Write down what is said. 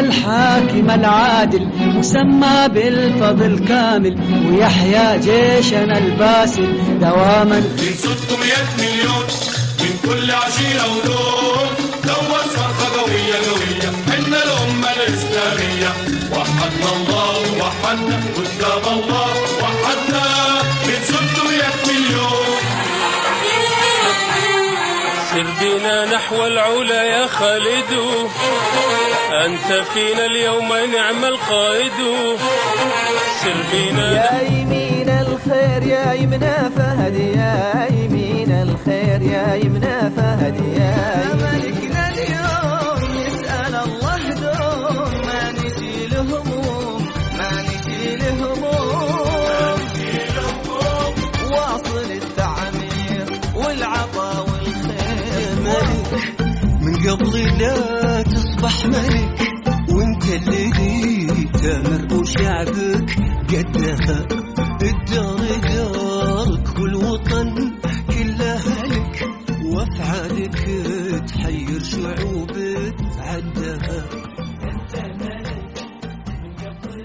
الحاكم العادل مسمى بالفضل كامل ويحيى جيشنا الباسل دواما. من 600 مليون من كل عشيرة ولون دوت صرخة قوية قوية حنا الأمة الإسلامية. وحدنا الله وحدنا قدام الله وحدنا. من 600 مليون. سر بنا نحو العلا يا خالد. أنت فينا اليوم نعم القائد. سر بنا يا يمين الخير يا يمنا فهد يا يمين الخير يا يمنا فهد يا ملكنا اليوم نسأل الله دوم. ما نشيل هموم ما نشيل هموم واصل التعمير والعطا والخير. ملك من قبل لا تصبح ملك. وشعبك قدها الدار دارك والوطن كله لك وأفعالك تحير شعوب تعدها. انت ملك من قبل